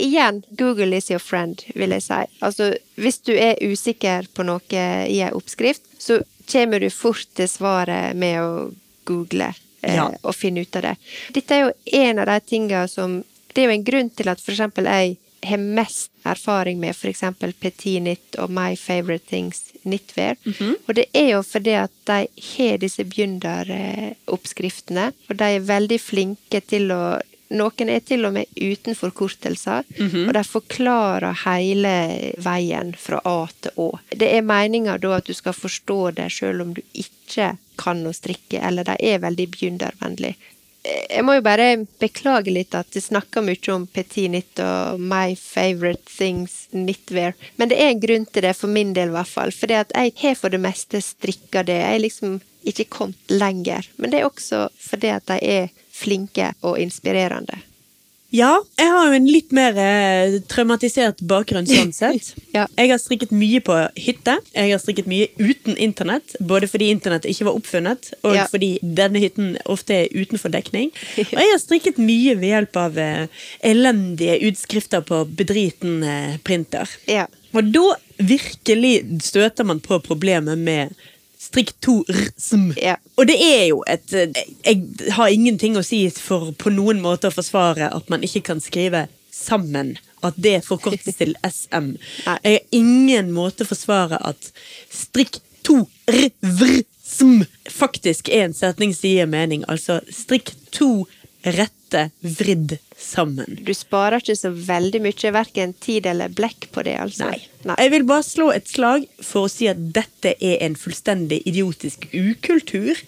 Speaker 2: Igjen, Google is your friend, vil jeg si. Altså, hvis du er usikker på noe i en oppskrift, så kommer du fort til svaret med å google eh,
Speaker 1: Ja.
Speaker 2: og finne ut av det. Dette er jo en av de tingene som Det er jo en grunn til at eksempel jeg har mest erfaring med eksempel Petit Nytt og My Favorite Things Knitwear. Og det er jo fordi at de har disse begynneroppskriftene, og de er veldig flinke til å noen er til og med uten forkortelser, og de forklarer hele veien fra A til Å. Det er meninga da at du skal forstå det sjøl om du ikke kan å strikke, eller de er veldig begynnervennlige. Jeg må jo bare beklage litt at jeg snakker mye om petit Nitt og my favorite things knitwear, men det er en grunn til det, for min del i hvert fall. For jeg har for det meste strikka det. Jeg er liksom ikke kommet lenger. Men det er også fordi at de er flinke og inspirerende.
Speaker 1: Ja, jeg har jo en litt mer eh, traumatisert bakgrunn sånn sett.
Speaker 2: Ja.
Speaker 1: Jeg har strikket mye på hytte. Jeg har strikket mye uten internett. Både fordi internett ikke var oppfunnet, og
Speaker 2: Ja.
Speaker 1: fordi denne hytten ofte er utenfor dekning. Og jeg har strikket mye ved hjelp av eh, elendige utskrifter på bedriten eh, printer.
Speaker 2: Ja.
Speaker 1: Og da virkelig støter man på problemet med strikk to r-sm.
Speaker 2: Ja.
Speaker 1: Og det er jo et eh, Jeg har ingenting å si for på noen måte å forsvare at man ikke kan skrive sammen. At det forkortes til SM. Jeg har ingen måte å forsvare at striktorvrsm to r-vr-sm faktisk er en setning som gir mening. Altså strikk to rette vridd sammen.
Speaker 2: Du sparer ikke så veldig mye, verken tid eller blekk på det, altså.
Speaker 1: Nei. Jeg vil bare slå et slag for å si at dette er en fullstendig idiotisk ukultur.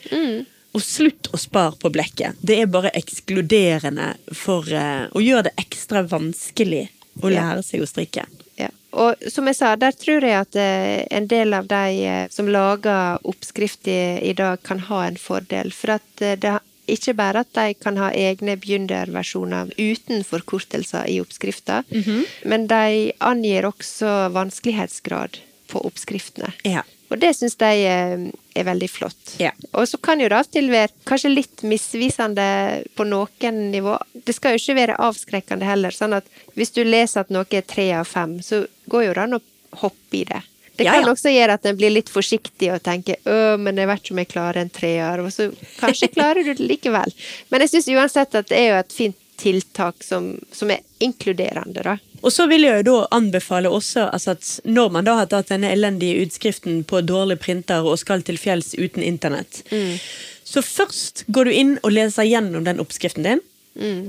Speaker 1: Og slutt å spare på blekket. Det er bare ekskluderende for uh, å gjøre det ekstra vanskelig å lære seg å strikke.
Speaker 2: Ja. Og som jeg sa, der tror jeg at eh, en del av de eh, som lager oppskrift i, i dag, kan ha en fordel. For at det ikke bare at de kan ha egne begynnerversjoner uten forkortelser i oppskrifta, men de angir også vanskelighetsgrad på oppskriftene.
Speaker 1: Ja.
Speaker 2: Og det syns de eh, er veldig flott.
Speaker 1: Ja.
Speaker 2: Og så kan jo det av og til være kanskje litt misvisende på noen nivå. Det skal jo ikke være avskrekkende heller. sånn at hvis du leser at noe er tre av fem, så går jo det an å hoppe i det. Det kan
Speaker 1: ja.
Speaker 2: også gjøre at en blir litt forsiktig og tenker 'Å, men jeg vet ikke om jeg klarer en treer', og så kanskje klarer du det likevel. Men jeg syns uansett at det er jo et fint tiltak som, som er inkluderende, da.
Speaker 1: Og så vil jeg jo da anbefale også altså at når man da har tatt denne elendige utskriften på dårlig printer og skal til fjells uten internett, så først går du inn og leser gjennom den oppskriften din.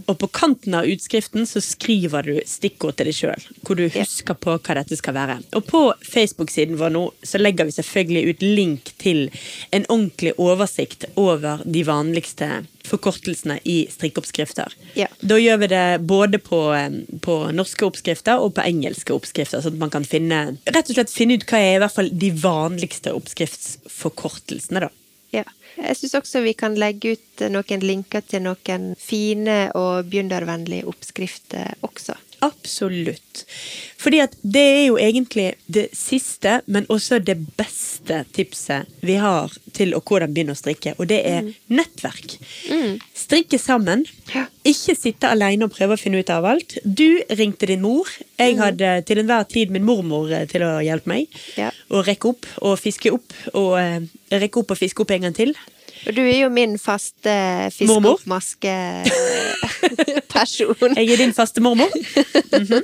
Speaker 1: Og på kanten av utskriften så skriver du stikkord til deg sjøl, hvor du husker på hva dette skal være. Og på Facebook-siden vår nå så legger vi selvfølgelig ut link til en ordentlig oversikt over de vanligste forkortelsene i strikkeoppskrifter.
Speaker 2: Ja.
Speaker 1: Da gjør vi det både på, på norske oppskrifter og på engelske oppskrifter, sånn at man kan finne, rett og slett finne ut hva er i hvert fall de vanligste oppskriftsforkortelsene. da.
Speaker 2: Ja. Jeg syns også vi kan legge ut noen linker til noen fine og begynnervennlige oppskrifter også.
Speaker 1: Absolutt. Fordi at det er jo egentlig det siste, men også det beste tipset vi har til å hvordan begynne å strikke, og det er nettverk. Strikke sammen. Ikke sitte alene og prøve å finne ut av alt. Du ringte din mor. Jeg hadde til enhver tid min mormor eh, til å hjelpe meg.
Speaker 2: Ja.
Speaker 1: Og rekke opp og fiske opp, og eh, rekke opp og fiske opp en gang til.
Speaker 2: Og du er jo min faste fiskeoppmaske-person.
Speaker 1: Jeg er din faste mormor. Mhm.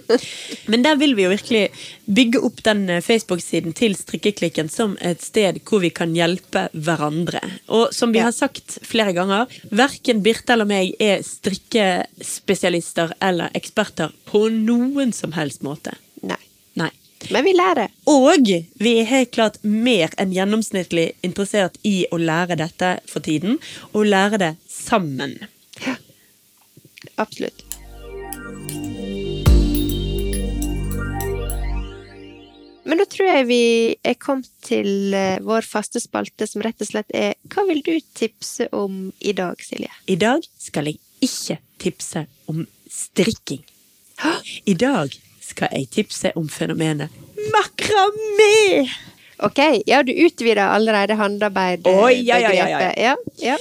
Speaker 1: Men der vil vi jo virkelig bygge opp den eh, Facebook-siden til Strikkeklikken som et sted hvor vi kan hjelpe hverandre. Og som vi har sagt flere ganger, verken Birte eller meg er strikkespesialister eller eksperter på noen som helst måte.
Speaker 2: Men vi lærer.
Speaker 1: Og vi er helt klart mer enn gjennomsnittlig interessert i å lære dette for tiden, og lære det sammen. Ja.
Speaker 2: Absolutt. Men da tror jeg vi er kommet til eh, vår faste spalte, som rett og slett er Hva vil du tipse om i dag, Silje?
Speaker 1: I dag skal jeg ikke tipse om strikking. I dag skal jeg tipse om fenomenet makramé!
Speaker 2: Ok, ja, du utvider allerede håndarbeid.
Speaker 1: Oh, ja, ja, ja, ja.
Speaker 2: ja.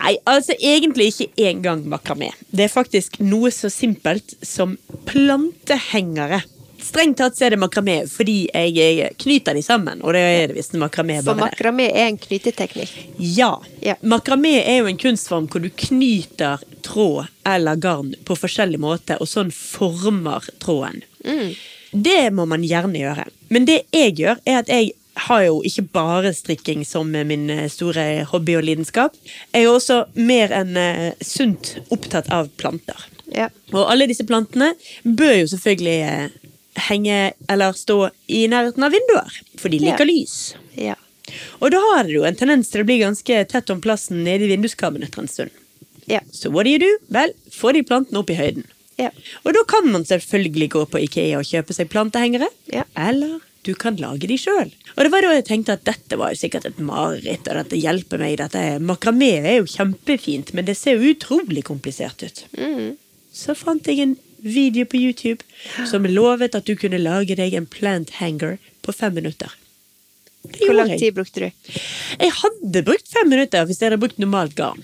Speaker 1: Nei, altså egentlig ikke engang makramé. Det er faktisk noe så simpelt som plantehengere. Strengt tatt er det makramé fordi jeg, jeg knyter de sammen, og det er det visst makramé bare For
Speaker 2: makramé er en knyteteknikk.
Speaker 1: Ja.
Speaker 2: Ja.
Speaker 1: Makramé er jo en kunstform hvor du knyter tråd eller garn på forskjellig måte, og sånn former tråden. Det må man gjerne gjøre. Men det jeg gjør, er at jeg har jo ikke bare strikking som min eh, store hobby og lidenskap. Jeg er også mer enn eh, sunt opptatt av planter.
Speaker 2: Ja.
Speaker 1: Og alle disse plantene bør jo selvfølgelig eh, henge eller stå i nærheten av vinduer, for de liker
Speaker 2: Ja.
Speaker 1: lys.
Speaker 2: ja.
Speaker 1: Og da har det jo en tendens til å bli ganske tett om plassen nede i vinduskarmen etter en stund.
Speaker 2: Ja.
Speaker 1: Så what do you do? Vel, få de plantene opp i høyden.
Speaker 2: Ja.
Speaker 1: Og da kan man selvfølgelig gå på Ikea og kjøpe seg plantehengere.
Speaker 2: Ja.
Speaker 1: Eller du kan lage de sjøl. Og det var da jeg tenkte at dette var jo sikkert et mareritt, og dette hjelper meg. Dette makramé er jo kjempefint, men det ser jo utrolig komplisert ut.
Speaker 2: Mm.
Speaker 1: så fant jeg en video på YouTube som lovet at du kunne lage deg en plant hanger på fem minutter.
Speaker 2: Hvor lang tid brukte du?
Speaker 1: Jeg hadde brukt fem minutter hvis jeg hadde brukt normalt garn.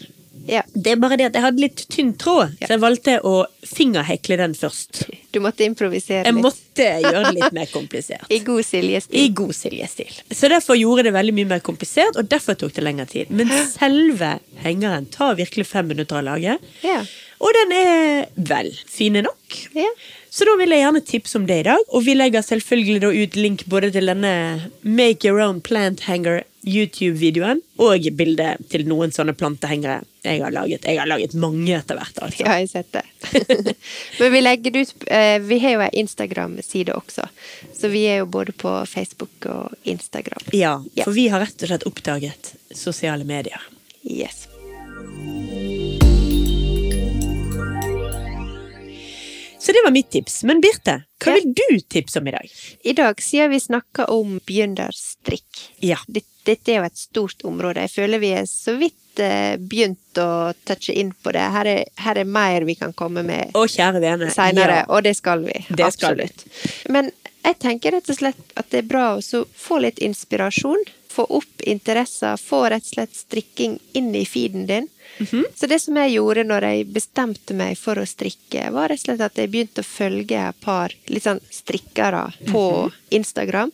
Speaker 2: Ja,
Speaker 1: Det er bare det at jeg hadde litt tynn tråd,
Speaker 2: Ja.
Speaker 1: så jeg valgte å fingerhekle den først.
Speaker 2: du måtte improvisere
Speaker 1: Jeg
Speaker 2: litt.
Speaker 1: måtte gjøre det litt mer komplisert.
Speaker 2: I god Silje-stil.
Speaker 1: I god Silje-stil. Så derfor gjorde det veldig mye mer komplisert, og derfor tok det lengre tid. Men selve hengeren tar virkelig fem minutter å lage.
Speaker 2: Ja.
Speaker 1: Og den er vel fine nok.
Speaker 2: Ja.
Speaker 1: Så da vil jeg gjerne tipse om det i dag. Og vi legger selvfølgelig da ut link både til denne Make Your Own Plant Hanger YouTube-videoen og bildet til noen sånne plantehengere jeg har laget. Jeg har laget mange etter hvert, altså.
Speaker 2: Ja, jeg har sett det. Men vi legger ut eh, Vi har jo ei Instagram-side også, så vi er jo både på Facebook og Instagram.
Speaker 1: Ja,
Speaker 2: Ja.
Speaker 1: for vi har rett og slett oppdaget sosiale medier.
Speaker 2: Yes.
Speaker 1: Så det var mitt tips. Men Birte, hva
Speaker 2: Ja.
Speaker 1: vil du tipse om i dag?
Speaker 2: I dag, siden vi snakker om begynnerstrikk
Speaker 1: Ja.
Speaker 2: Dette, Dette er jo et stort område. Jeg føler vi er så vidt eh, begynt å touche inn på det. Her er, her er mer vi kan komme med
Speaker 1: Å, kjære vene.
Speaker 2: seinere,
Speaker 1: Ja.
Speaker 2: og det skal vi.
Speaker 1: Det skal vi.
Speaker 2: Men jeg tenker rett og slett at det er bra å få litt inspirasjon. Få opp interesser, få rett og slett strikking inn i feeden din.
Speaker 1: Mhm.
Speaker 2: Så det som jeg gjorde når jeg bestemte meg for å strikke, var rett og slett at jeg begynte å følge et par litt sånn strikkere på
Speaker 1: Mhm.
Speaker 2: Instagram.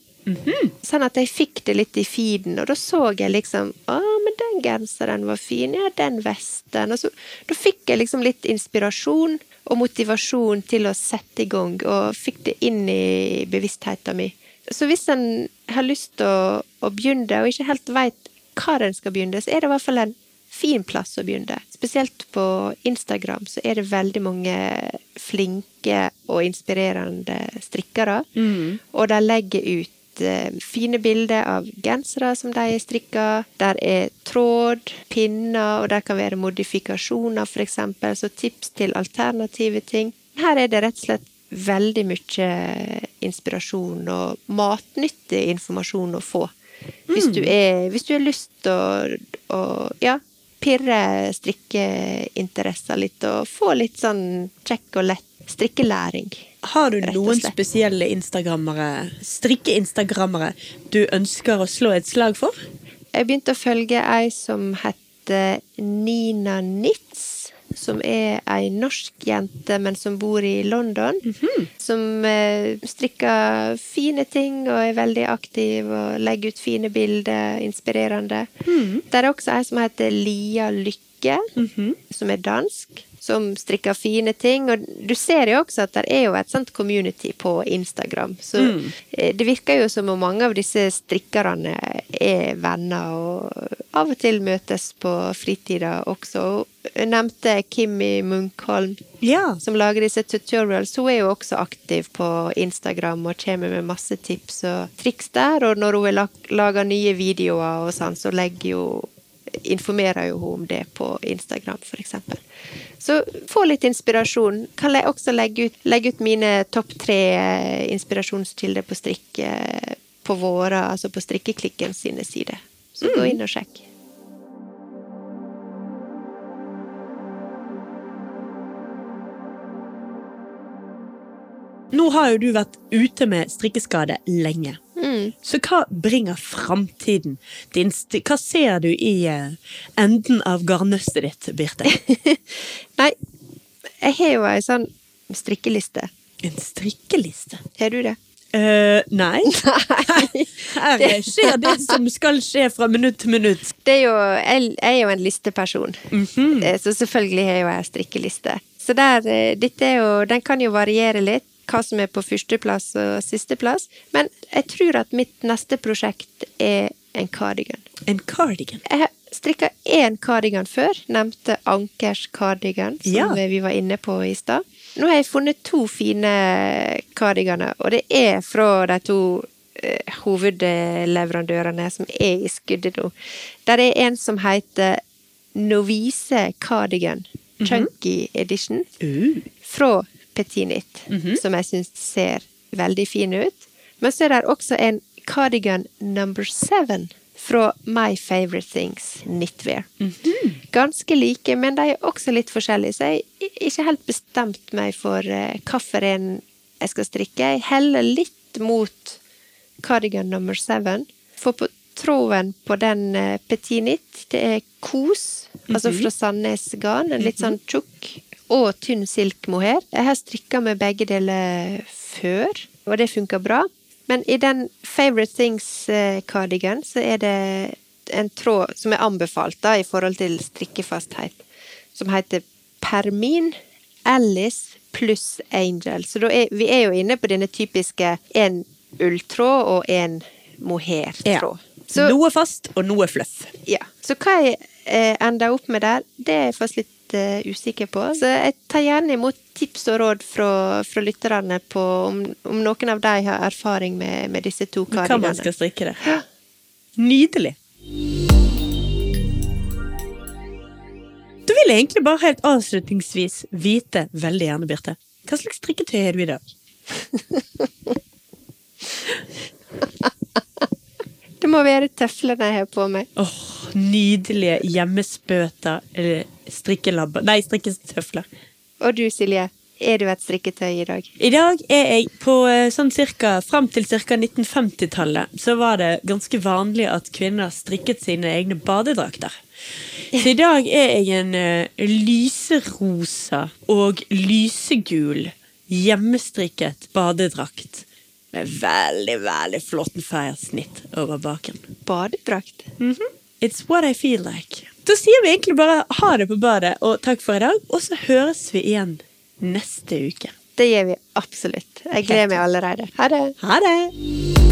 Speaker 2: Sånn at jeg fikk det litt i feeden, og da så jeg liksom Å, men den genseren var fin. Ja, den vesten. Og så da fikk jeg liksom litt inspirasjon og motivasjon til å sette i gang, og fikk det inn i bevisstheten min. Så hvis en har lyst til å, å begynne, og ikke helt veit hva en skal begynne, så er det i hvert fall en fin plass å begynne. Spesielt på Instagram så er det veldig mange flinke og inspirerende strikkere. Og de legger ut eh, fine bilder av gensere som de har strikka. Der er tråd, pinner, og der kan være modifikasjoner, eksempel. Så tips til alternative ting. Her er det rett og slett veldig mye inspirasjon og matnyttig informasjon å få. Hvis du er Hvis du har lyst til å, å ja, pirre strikkeinteresser litt, og få litt sånn kjekk og lett strikkelæring.
Speaker 1: Har du noen spesielle instagrammere, strikke-instagrammere, du ønsker å slå et slag for?
Speaker 2: Jeg begynte å følge ei som heter Nina Nitz. Som er ei norsk jente, men som bor i London. Som eh, strikker fine ting og er veldig aktiv og legger ut fine bilder. Inspirerende. Det er også ei som heter Lia Lykke, som er dansk. Som strikker fine ting. Og du ser jo også at det er jo et sånt community på Instagram. Så mm. det virker jo som om mange av disse strikkerne er venner og av og til møtes på fritida også. Jeg nevnte Kimmi Munkholm,
Speaker 1: Ja.
Speaker 2: som lager disse tutorials. Hun er jo også aktiv på Instagram og kommer med masse tips og triks der. Og når hun lager nye videoer og sånn, så legger jo informerer jo hun om det på Instagram, eksempel. Så få litt inspirasjon. Kan jeg også legge ut, legge ut mine topp tre eh, inspirasjonskilder på strikk eh, på våre, altså på Strikkeklikken sine sider. Så gå inn og sjekk.
Speaker 1: Nå har jo du vært ute med strikkeskade lenge. Så hva bringer framtiden din? Hva ser du i eh, enden av garnnøstet ditt, Birte?
Speaker 2: Nei, jeg har jo ei sånn strikkeliste.
Speaker 1: En strikkeliste?
Speaker 2: Har du det?
Speaker 1: Uh, nei. Her skjer det som skal skje fra minutt til minutt.
Speaker 2: Det er jo, jeg, er jo en listeperson, Eh, så selvfølgelig har jeg jo ei strikkeliste. Så der, dette er jo, den kan jo variere litt, hva som er på førsteplass og sisteplass. Men jeg tror at mitt neste prosjekt er en cardigan.
Speaker 1: En cardigan.
Speaker 2: Jeg har strikka én cardigan før, nevnte Ankers cardigan, som
Speaker 1: Ja.
Speaker 2: vi var inne på i stad. Nå har jeg funnet to fine cardiganer, og det er fra de to eh, hovedleverandørene som er i skuddet nå. Der er en som heter Novise Cardigan Chunky Edition
Speaker 1: Uh.
Speaker 2: mm -hmm. som jeg syns ser veldig fin ut. Men så er det også en cardigan number seven fra My Favorite Things Knitwear. ganske like, men de er også litt forskjellige, så jeg har ikke helt bestemt meg for uh, hvilken jeg skal strikke. Jeg heller litt mot cardigan number seven. For på tråden på den petinit, petit knit, det er kos, mm -hmm. altså mhm. fra Sandnes Garn, en litt sånn tjukk og tynn silkmohair. Jeg har strikka med begge deler før, og det funker bra. Men i den Favorite Things-cardigan så er det en tråd som er anbefalt da, i forhold til strikkefasthet, som heter Permin Alice pluss Angel. Så er, vi er jo inne på denne typiske én ulltråd og én mohairtråd.
Speaker 1: Ja. noe fast og noe fluff.
Speaker 2: Ja. Så hva jeg eh, ender opp med der, det er først faktisk litt uh, usikker på. Så jeg tar gjerne imot tips og råd fra, fra lytterne på om, om, noen av de har erfaring med, med disse to kardigene.
Speaker 1: Hva man skal strikke det. Ja. Nydelig. Da vil jeg egentlig bare helt avslutningsvis vite veldig gjerne, Birte, hva slags strikketøy er du i dag?
Speaker 2: det må være tøflene jeg har på meg.
Speaker 1: Åh, oh, nydelige hjemmespøter eller strikkelabber Nei, strikketøfler.
Speaker 2: Og du, Silje? Er du et strikketøy i dag?
Speaker 1: I dag er jeg på eh, sånn cirka Fram til ca. 1950-tallet så var det ganske vanlig at kvinner strikket sine egne badedrakter. Så i dag er jeg en uh, lyserosa og lysegul hjemmestrikket badedrakt. Med veldig, veldig flott feiersnitt over baken.
Speaker 2: Badedrakt?
Speaker 1: Mm -hmm. It's what I feel like. Da sier vi egentlig bare ha det på badet og takk for i dag, og så høres vi igjen neste uke.
Speaker 2: Det gjør vi absolutt. Jeg gleder meg allerede. Ha det.
Speaker 1: Ha det.